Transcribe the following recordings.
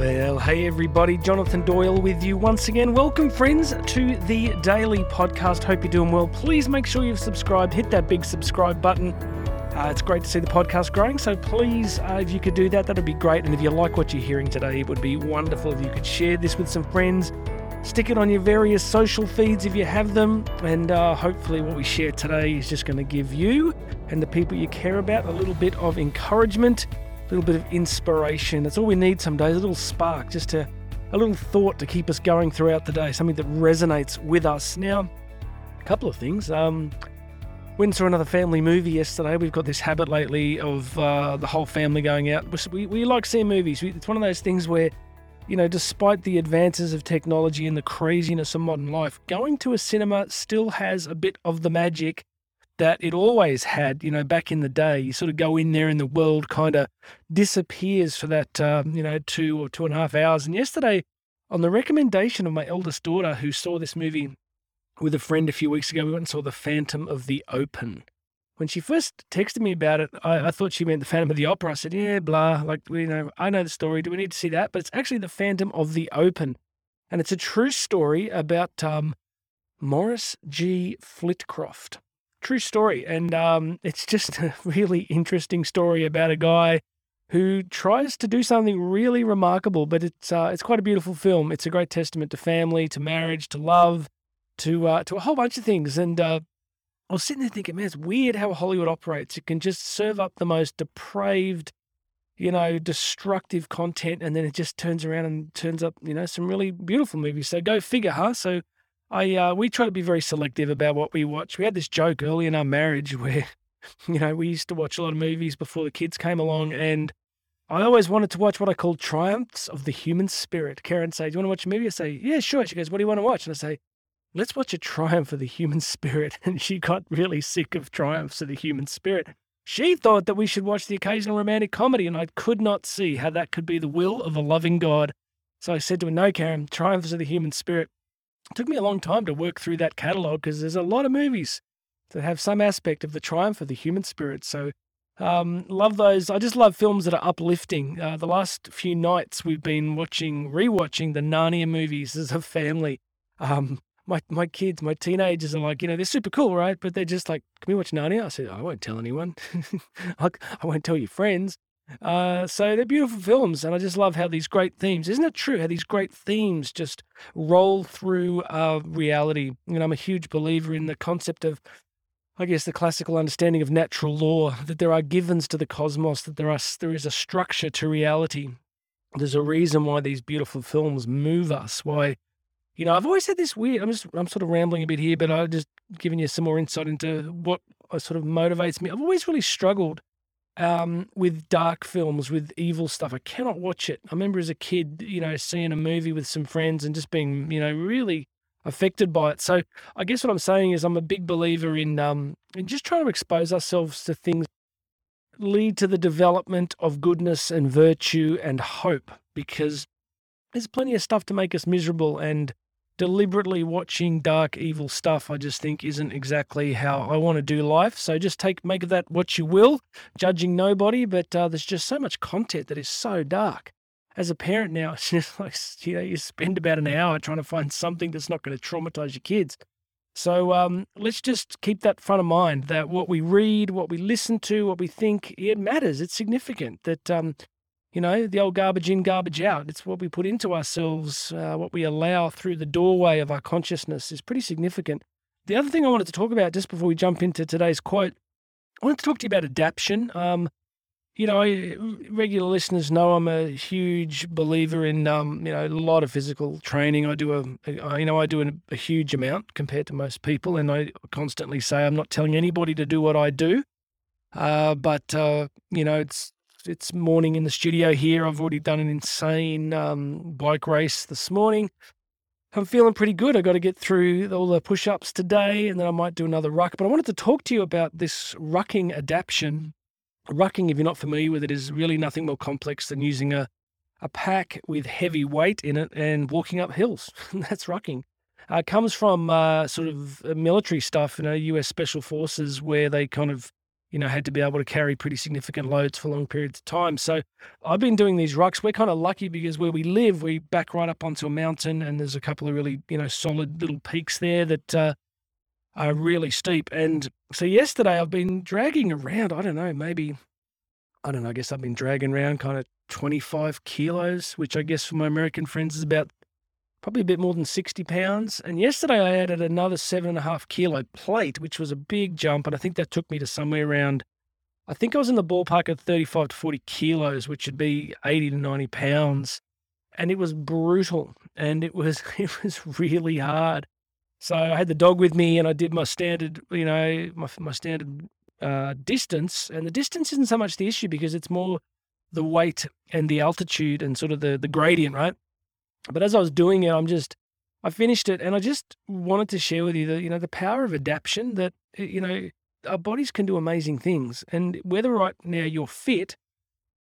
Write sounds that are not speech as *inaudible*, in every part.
Well, hey everybody, Jonathan Doyle with you once again. Welcome, friends, to the daily podcast. Hope you're doing well. Please make sure you've subscribed, hit that big subscribe button. Uh, it's great to see the podcast growing, so please, uh, if you could do that, that'd be great. And if you like what you're hearing today, it would be wonderful if you could share this with some friends. Stick it on your various social feeds if you have them, and uh, hopefully, what we share today is just going to give you and the people you care about a little bit of encouragement little bit of inspiration. That's all we need some days, a little spark, just to, a little thought to keep us going throughout the day, something that resonates with us. Now, a couple of things. Um, went saw another family movie yesterday. We've got this habit lately of uh, the whole family going out. We, we like seeing movies. It's one of those things where, you know, despite the advances of technology and the craziness of modern life, going to a cinema still has a bit of the magic that it always had, you know, back in the day. You sort of go in there and the world kind of disappears for that, um, you know, two or two and a half hours. And yesterday, on the recommendation of my eldest daughter, who saw this movie with a friend a few weeks ago, we went and saw The Phantom of the Open. When she first texted me about it, I, I thought she meant The Phantom of the Opera. I said, yeah, blah, like, you know, I know the story. Do we need to see that? But it's actually The Phantom of the Open. And it's a true story about um, Maurice G. Flitcroft. True story. And um, it's just a really interesting story about a guy who tries to do something really remarkable, but it's uh, it's quite a beautiful film. It's a great testament to family, to marriage, to love, to uh, to a whole bunch of things. And uh, I was sitting there thinking, man, it's weird how Hollywood operates. It can just serve up the most depraved, you know, destructive content, and then it just turns around and turns up, you know, some really beautiful movies. So go figure, huh? So I uh, we try to be very selective about what we watch. We had this joke early in our marriage *laughs* where, you know, we used to watch a lot of movies before the kids came along, and I always wanted to watch what I called Triumphs of the Human Spirit. Karen say, "Do you want to watch a movie?" I say, "Yeah, sure." She goes, "What do you want to watch?" And I say, "Let's watch a Triumph of the Human Spirit." *laughs* And she got really sick of Triumphs of the Human Spirit. She thought that we should watch the occasional romantic comedy, and I could not see how that could be the will of a loving God. So I said to her, "No, Karen, Triumphs of the Human Spirit." Took me a long time to work through that catalogue because there's a lot of movies that have some aspect of the triumph of the human spirit. So, um, love those. I just love films that are uplifting. Uh, the last few nights we've been watching, rewatching the Narnia movies as a family. Um, my my kids, my teenagers are like, you know, they're super cool, right? But they're just like, can we watch Narnia? I said, I won't tell anyone. *laughs* I won't tell your friends. Uh, so they're beautiful films, and I just love how these great themes. Isn't it true how these great themes just roll through uh, reality? You know, I'm a huge believer in the concept of, I guess, the classical understanding of natural law that there are givens to the cosmos, that there are there is a structure to reality. There's a reason why these beautiful films move us. Why, you know, I've always had this weird. I'm just I'm sort of rambling a bit here, but I'm just giving you some more insight into what uh, sort of motivates me. I've always really struggled um, with dark films, with evil stuff. I cannot watch it. I remember as a kid, you know, seeing a movie with some friends and just being, you know, really affected by it. So I guess what I'm saying is I'm a big believer in um, in just trying to expose ourselves to things lead to the development of goodness and virtue and hope because there's plenty of stuff to make us miserable and deliberately watching dark, evil stuff, I just think isn't exactly how I want to do life. So just take make of that what you will, judging nobody. But uh, there's just so much content that is so dark. As a parent now, *laughs* it's just like you know you spend about an hour trying to find something that's not going to traumatize your kids. So um, let's just keep that front of mind that what we read, what we listen to, what we think, it matters. It's significant. That um, you know, the old garbage in, garbage out. It's what we put into ourselves, uh, what we allow through the doorway of our consciousness is pretty significant. The other thing I wanted to talk about just before we jump into today's quote, I wanted to talk to you about adaptation. Um, you know, regular listeners know I'm a huge believer in, um, you know, a lot of physical training. I do a, you know, I do a, a huge amount compared to most people, and I constantly say I'm not telling anybody to do what I do. Uh, but uh, you know, it's it's morning in the studio here. I've already done an insane um, bike race this morning. I'm feeling pretty good. I got to get through all the push ups today and then I might do another ruck. But I wanted to talk to you about this rucking adaptation. Rucking, if you're not familiar with it, is really nothing more complex than using a, a pack with heavy weight in it and walking up hills. *laughs* That's rucking. Uh, it comes from uh, sort of military stuff, you know, US Special Forces, where they kind of you know, had to be able to carry pretty significant loads for long periods of time. So I've been doing these rucks. We're kind of lucky because where we live, we back right up onto a mountain and there's a couple of really, you know, solid little peaks there that uh, are really steep. And so yesterday I've been dragging around, I don't know, maybe, I don't know, I guess I've been dragging around kind of 25 kilos, which I guess for my American friends is about probably a bit more than 60 pounds. And yesterday I added another seven and a half kilo plate, which was a big jump. And I think that took me to somewhere around, I think I was in the ballpark of 35 to 40 kilos, which would be 80 to 90 pounds. And it was brutal and it was, *laughs* it was really hard. So I had the dog with me and I did my standard, you know, my, my standard uh, distance. And the distance isn't so much the issue because it's more the weight and the altitude and sort of the, the gradient, right? But as I was doing it, I'm just, I finished it and I just wanted to share with you the, you know, the power of adaptation that, you know, our bodies can do amazing things. And whether right now you're fit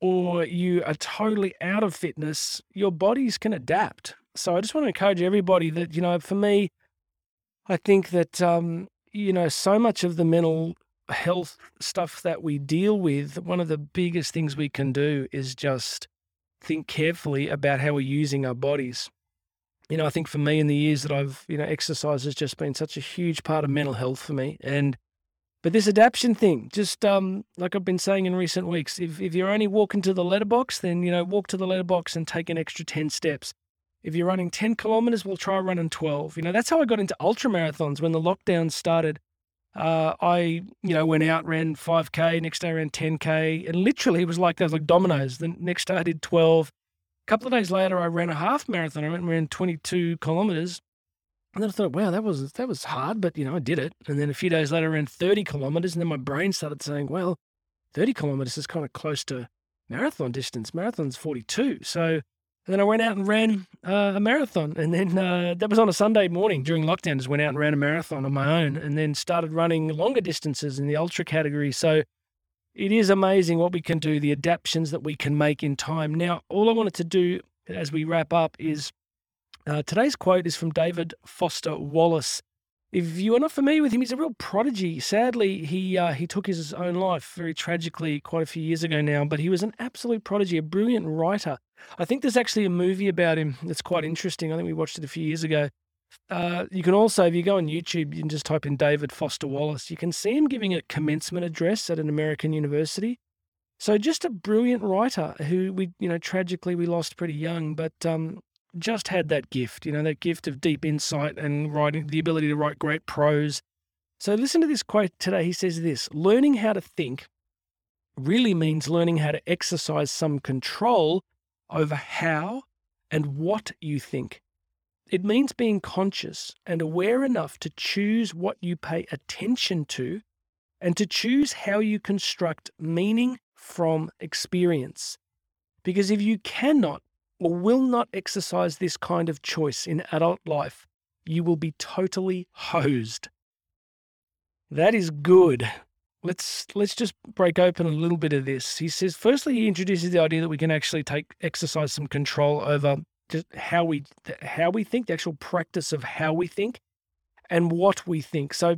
or you are totally out of fitness, your bodies can adapt. So I just want to encourage everybody that, you know, for me, I think that, um, you know, so much of the mental health stuff that we deal with, one of the biggest things we can do is just think carefully about how we're using our bodies. You know, I think for me in the years that I've, you know, exercise has just been such a huge part of mental health for me. And but this adaptation thing, just um, like I've been saying in recent weeks, if if you're only walking to the letterbox, then you know, walk to the letterbox and take an extra 10 steps. If you're running 10 kilometers, we'll try running 12. You know, that's how I got into ultra marathons when the lockdown started. Uh, I, you know, went out, ran 5K, next day ran 10K, and literally it was like was like dominoes. The next day I did 12. A couple of days later, I ran a half marathon. I went and ran 22 kilometers. And then I thought, wow, that was that was hard, but you know, I did it. And then a few days later, I ran 30 kilometers, and then my brain started saying, well, 30 kilometers is kind of close to marathon distance. Marathon's 42, so and then I went out and ran uh, a marathon. And then uh, that was on a Sunday morning during lockdown. Just went out and ran a marathon on my own and then started running longer distances in the ultra category. So it is amazing what we can do, the adaptations that we can make in time. Now, all I wanted to do as we wrap up is uh, today's quote is from David Foster Wallace. If you are not familiar with him, he's a real prodigy. Sadly, he uh, he took his own life very tragically quite a few years ago now. But he was an absolute prodigy, a brilliant writer. I think there's actually a movie about him that's quite interesting. I think we watched it a few years ago. Uh, you can also, if you go on YouTube, you can just type in David Foster Wallace. You can see him giving a commencement address at an American university. So just a brilliant writer who we, you know, tragically we lost pretty young, but um, just had that gift, you know, that gift of deep insight and writing, the ability to write great prose. So listen to this quote today. He says this learning how to think really means learning how to exercise some control over how and what you think. It means being conscious and aware enough to choose what you pay attention to and to choose how you construct meaning from experience. Because if you cannot or will not exercise this kind of choice in adult life, you will be totally hosed. That is good. Let's let's just break open a little bit of this. He says firstly he introduces the idea that we can actually take exercise some control over just how we how we think, the actual practice of how we think and what we think. So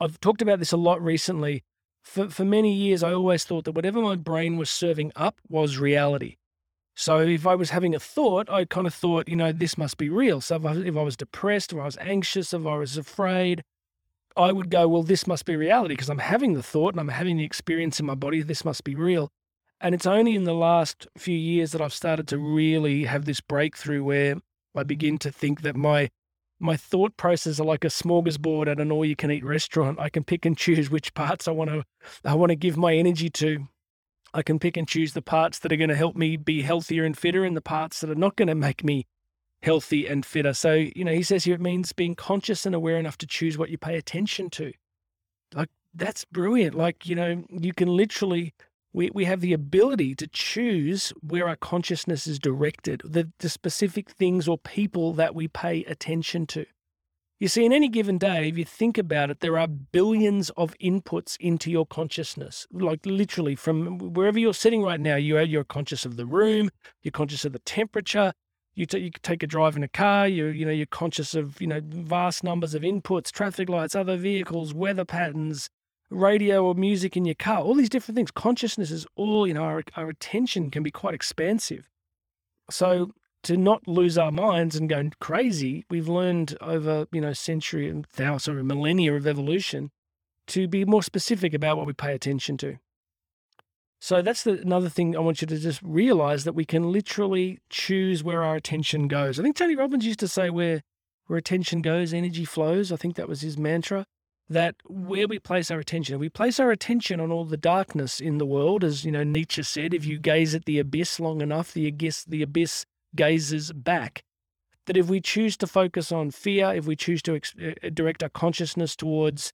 I've talked about this a lot recently. For for many years I always thought that whatever my brain was serving up was reality. So if I was having a thought, I kind of thought, you know, this must be real. So if I, if I was depressed or I was anxious, if I was afraid, I would go, well, this must be reality because I'm having the thought and I'm having the experience in my body. This must be real. And it's only in the last few years that I've started to really have this breakthrough where I begin to think that my my thought process are like a smorgasbord at an all-you-can-eat restaurant. I can pick and choose which parts I want to I want to give my energy to. I can pick and choose the parts that are going to help me be healthier and fitter and the parts that are not going to make me healthy and fitter. So, you know, he says here it means being conscious and aware enough to choose what you pay attention to. Like, that's brilliant. Like, you know, you can literally, we, we have the ability to choose where our consciousness is directed, the, the specific things or people that we pay attention to. You see, in any given day, if you think about it, there are billions of inputs into your consciousness. Like literally, from wherever you're sitting right now, you are, you're conscious of the room, you're conscious of the temperature. You, t- you take a drive in a car. You you know you're conscious of you know vast numbers of inputs, traffic lights, other vehicles, weather patterns, radio or music in your car, all these different things. Consciousness is all, you know, our, our attention can be quite expansive. So to not lose our minds and go crazy, we've learned over, you know, century and thousands or millennia of evolution to be more specific about what we pay attention to. So that's the, another thing I want you to just realize that we can literally choose where our attention goes. I think Tony Robbins used to say where where attention goes, energy flows. I think that was his mantra. That where we place our attention, if we place our attention on all the darkness in the world, as you know Nietzsche said, if you gaze at the abyss long enough, the abyss, the abyss gazes back. That if we choose to focus on fear, if we choose to ex- uh, direct our consciousness towards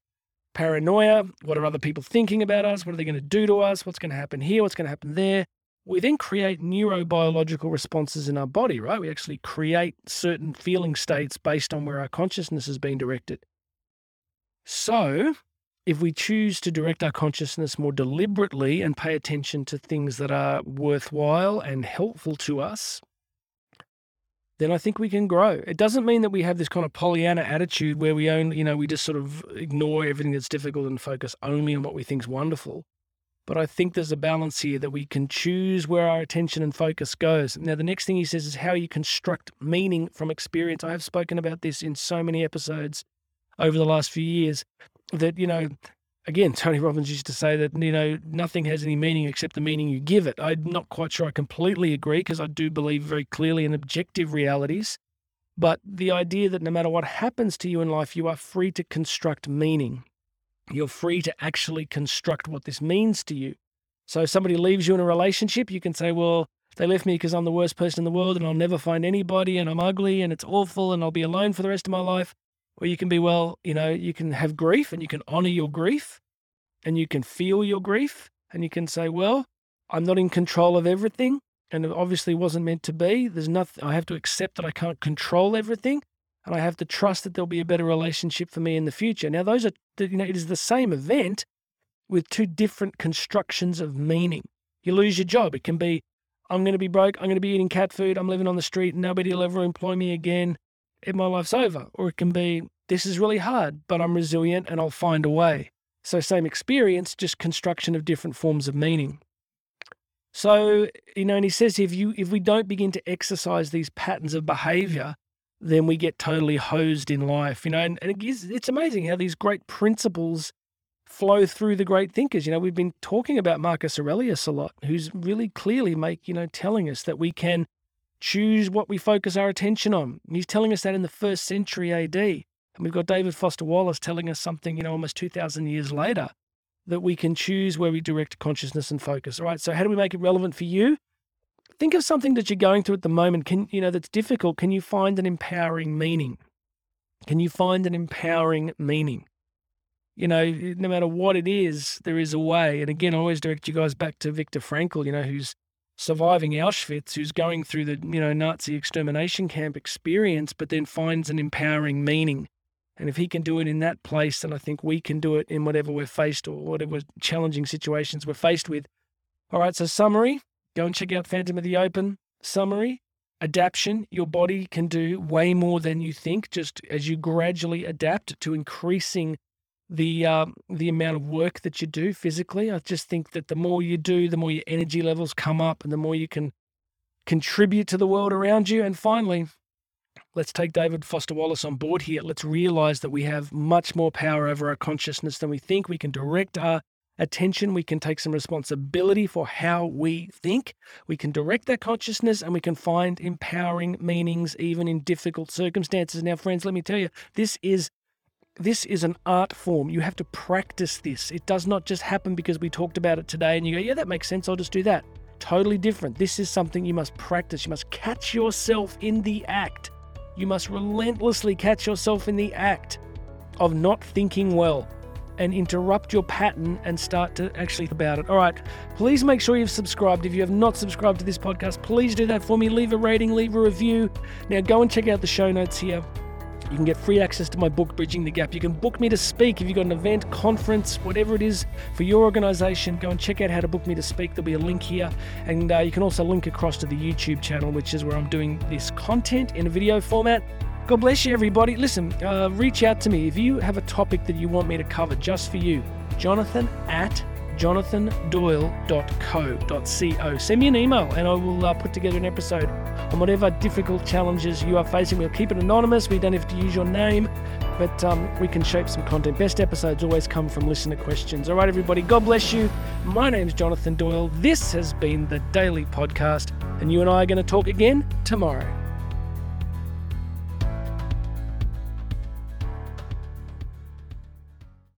paranoia. What are other people thinking about us? What are they going to do to us? What's going to happen here? What's going to happen there? We then create neurobiological responses in our body, right? We actually create certain feeling states based on where our consciousness has been directed. So, if we choose to direct our consciousness more deliberately and pay attention to things that are worthwhile and helpful to us, then I think we can grow. It doesn't mean that we have this kind of Pollyanna attitude where we only, you know, we just sort of ignore everything that's difficult and focus only on what we think is wonderful. But I think there's a balance here that we can choose where our attention and focus goes. Now, the next thing he says is how you construct meaning from experience. I have spoken about this in so many episodes over the last few years that, you know, again, Tony Robbins used to say that, you know, nothing has any meaning except the meaning you give it. I'm not quite sure I completely agree because I do believe very clearly in objective realities. But the idea that no matter what happens to you in life, you are free to construct meaning. You're free to actually construct what this means to you. So if somebody leaves you in a relationship, you can say, well, they left me because I'm the worst person in the world and I'll never find anybody and I'm ugly and it's awful and I'll be alone for the rest of my life. Or you can be, well, you know, you can have grief and you can honor your grief and you can feel your grief and you can say, well, I'm not in control of everything and it obviously wasn't meant to be. There's nothing, I have to accept that I can't control everything and I have to trust that there'll be a better relationship for me in the future. Now, those are, you know, it is the same event with two different constructions of meaning. You lose your job. It can be, I'm going to be broke. I'm going to be eating cat food. I'm living on the street. Nobody will ever employ me again my life's over. Or it can be, this is really hard, but I'm resilient and I'll find a way. So, same experience, just construction of different forms of meaning. So, you know, and he says if you if we don't begin to exercise these patterns of behavior, then we get totally hosed in life. You know, and, and it is, it's amazing how these great principles flow through the great thinkers. You know, we've been talking about Marcus Aurelius a lot, who's really clearly make, you know, telling us that we can choose what we focus our attention on. He's telling us that in the first century AD. And we've got David Foster Wallace telling us something, you know, almost 2,000 years later, that we can choose where we direct consciousness and focus. All right. So, how do we make it relevant for you? Think of something that you're going through at the moment, can, you know, that's difficult. Can you find an empowering meaning? Can you find an empowering meaning? You know, no matter what it is, there is a way. And again, I always direct you guys back to Viktor Frankl, you know, who's surviving Auschwitz who's going through the you know Nazi extermination camp experience, but then finds an empowering meaning. And if he can do it in that place, then I think we can do it in whatever we're faced or whatever challenging situations we're faced with. All right, so summary go and check out Phantom of the Open. Summary adaptation. Your body can do way more than you think just as you gradually adapt to increasing the um, the amount of work that you do physically. I just think that the more you do, the more your energy levels come up, and the more you can contribute to the world around you. And finally, let's take David Foster Wallace on board here. Let's realize that we have much more power over our consciousness than we think. We can direct our attention. We can take some responsibility for how we think. We can direct that consciousness and we can find empowering meanings even in difficult circumstances. Now, friends, let me tell you, this is this is an art form. You have to practice this. It does not just happen because we talked about it today and you go, yeah, that makes sense. I'll just do that. Totally different. This is something you must practice. You must catch yourself in the act. You must relentlessly catch yourself in the act of not thinking well and interrupt your pattern and start to actually think about it. All right, please make sure you've subscribed. If you have not subscribed to this podcast, please do that for me. Leave a rating, leave a review. Now go and check out the show notes here. You can get free access to my book, Bridging the Gap. You can book me to speak if you've got an event, conference, whatever it is for your organization. Go and check out how to book me to speak. There'll be a link here. And uh, you can also link across to the YouTube channel, which is where I'm doing this content in a video format. God bless you, everybody. Listen, uh, reach out to me if you have a topic that you want me to cover just for you. jonathan at jonathandoyle.co.co. Send me an email and I will uh, put together an episode on whatever difficult challenges you are facing. We'll keep it anonymous. We don't have to use your name, but um, we can shape some content. Best episodes always come from listener questions. All right, everybody, God bless you. My name's Jonathan Doyle. This has been the Daily Podcast, and you and I are going to talk again tomorrow.